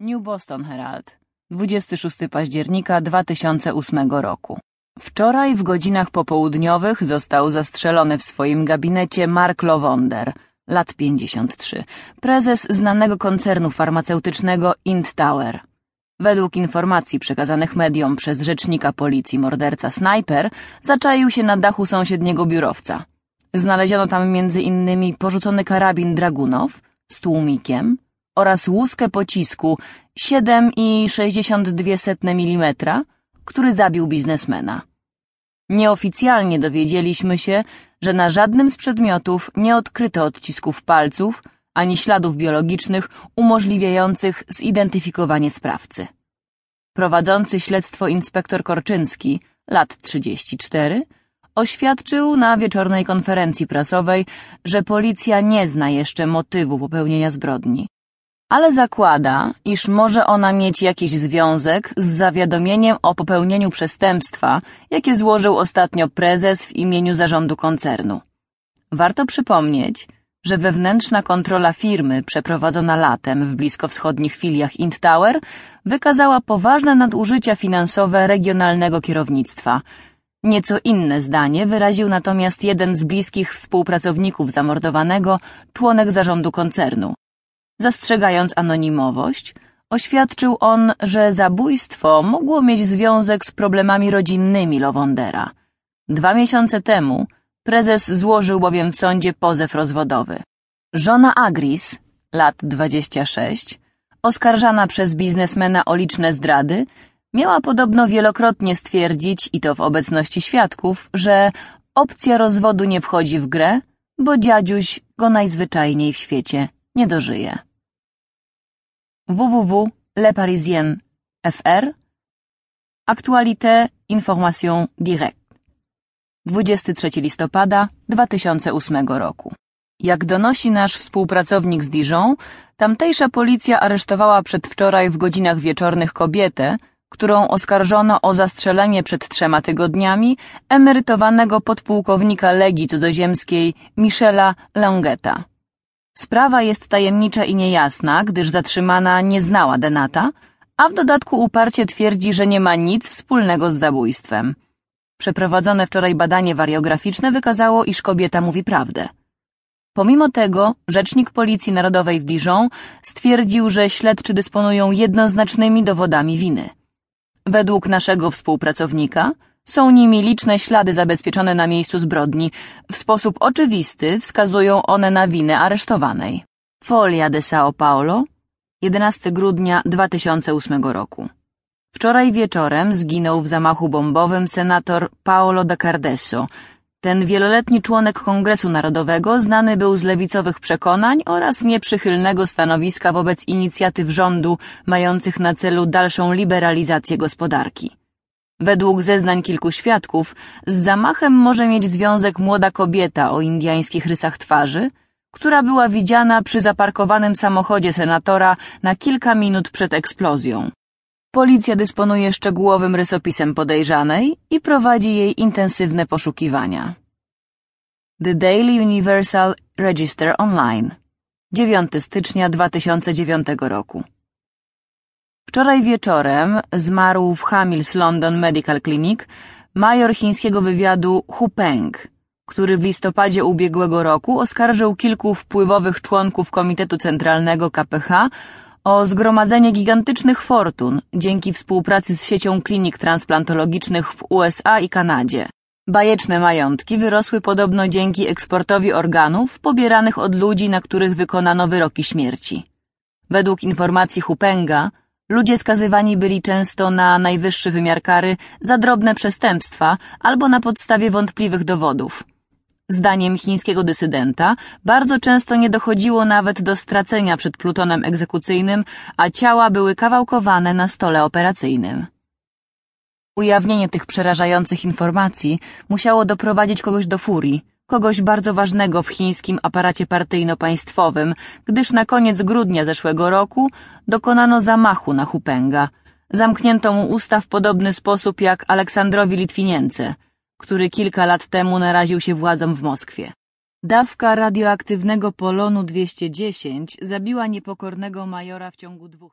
New Boston Herald, 26 października 2008 roku. Wczoraj w godzinach popołudniowych został zastrzelony w swoim gabinecie Mark Lowonder, lat 53, prezes znanego koncernu farmaceutycznego Int Tower. Według informacji przekazanych mediom przez rzecznika policji morderca Sniper zaczaił się na dachu sąsiedniego biurowca. Znaleziono tam innymi porzucony karabin Dragunow z tłumikiem, oraz łuskę pocisku 7,62 mm, który zabił biznesmena. Nieoficjalnie dowiedzieliśmy się, że na żadnym z przedmiotów nie odkryto odcisków palców ani śladów biologicznych umożliwiających zidentyfikowanie sprawcy. Prowadzący śledztwo inspektor Korczynski, lat 34, oświadczył na wieczornej konferencji prasowej, że policja nie zna jeszcze motywu popełnienia zbrodni ale zakłada, iż może ona mieć jakiś związek z zawiadomieniem o popełnieniu przestępstwa, jakie złożył ostatnio prezes w imieniu zarządu koncernu. Warto przypomnieć, że wewnętrzna kontrola firmy przeprowadzona latem w bliskowschodnich filiach Int Tower wykazała poważne nadużycia finansowe regionalnego kierownictwa. Nieco inne zdanie wyraził natomiast jeden z bliskich współpracowników zamordowanego, członek zarządu koncernu. Zastrzegając anonimowość, oświadczył on, że zabójstwo mogło mieć związek z problemami rodzinnymi Lowondera. Dwa miesiące temu prezes złożył bowiem w sądzie pozew rozwodowy. Żona Agris, lat 26, oskarżana przez biznesmena o liczne zdrady, miała podobno wielokrotnie stwierdzić, i to w obecności świadków, że opcja rozwodu nie wchodzi w grę, bo dziadziuś go najzwyczajniej w świecie nie dożyje www.leparisien.fr Aktualité Information Direct 23 listopada 2008 roku. Jak donosi nasz współpracownik z Dijon, tamtejsza policja aresztowała przedwczoraj w godzinach wieczornych kobietę, którą oskarżono o zastrzelenie przed trzema tygodniami emerytowanego podpułkownika Legii Cudzoziemskiej Michela Longeta. Sprawa jest tajemnicza i niejasna, gdyż zatrzymana nie znała Denata, a w dodatku uparcie twierdzi, że nie ma nic wspólnego z zabójstwem. Przeprowadzone wczoraj badanie wariograficzne wykazało, iż kobieta mówi prawdę. Pomimo tego, rzecznik Policji Narodowej w Dijon stwierdził, że śledczy dysponują jednoznacznymi dowodami winy. Według naszego współpracownika, są nimi liczne ślady zabezpieczone na miejscu zbrodni. W sposób oczywisty wskazują one na winę aresztowanej. Folia de São Paulo, 11 grudnia 2008 roku. Wczoraj wieczorem zginął w zamachu bombowym senator Paolo da Cardesso. Ten wieloletni członek Kongresu Narodowego znany był z lewicowych przekonań oraz nieprzychylnego stanowiska wobec inicjatyw rządu mających na celu dalszą liberalizację gospodarki. Według zeznań kilku świadków, z zamachem może mieć związek młoda kobieta o indiańskich rysach twarzy, która była widziana przy zaparkowanym samochodzie senatora na kilka minut przed eksplozją. Policja dysponuje szczegółowym rysopisem podejrzanej i prowadzi jej intensywne poszukiwania. The Daily Universal Register Online 9 stycznia 2009 roku Wczoraj wieczorem zmarł w Hamills London Medical Clinic major chińskiego wywiadu Hu Peng, który w listopadzie ubiegłego roku oskarżył kilku wpływowych członków Komitetu Centralnego KPH o zgromadzenie gigantycznych fortun dzięki współpracy z siecią klinik transplantologicznych w USA i Kanadzie. Bajeczne majątki wyrosły podobno dzięki eksportowi organów pobieranych od ludzi, na których wykonano wyroki śmierci. Według informacji Hupenga, Ludzie skazywani byli często na najwyższy wymiar kary za drobne przestępstwa albo na podstawie wątpliwych dowodów. Zdaniem chińskiego dysydenta bardzo często nie dochodziło nawet do stracenia przed plutonem egzekucyjnym, a ciała były kawałkowane na stole operacyjnym. Ujawnienie tych przerażających informacji musiało doprowadzić kogoś do furii, kogoś bardzo ważnego w chińskim aparacie partyjno-państwowym, gdyż na koniec grudnia zeszłego roku dokonano zamachu na Hupenga. Zamknięto mu usta w podobny sposób jak Aleksandrowi Litwinience, który kilka lat temu naraził się władzom w Moskwie. Dawka radioaktywnego polonu 210 zabiła niepokornego majora w ciągu dwóch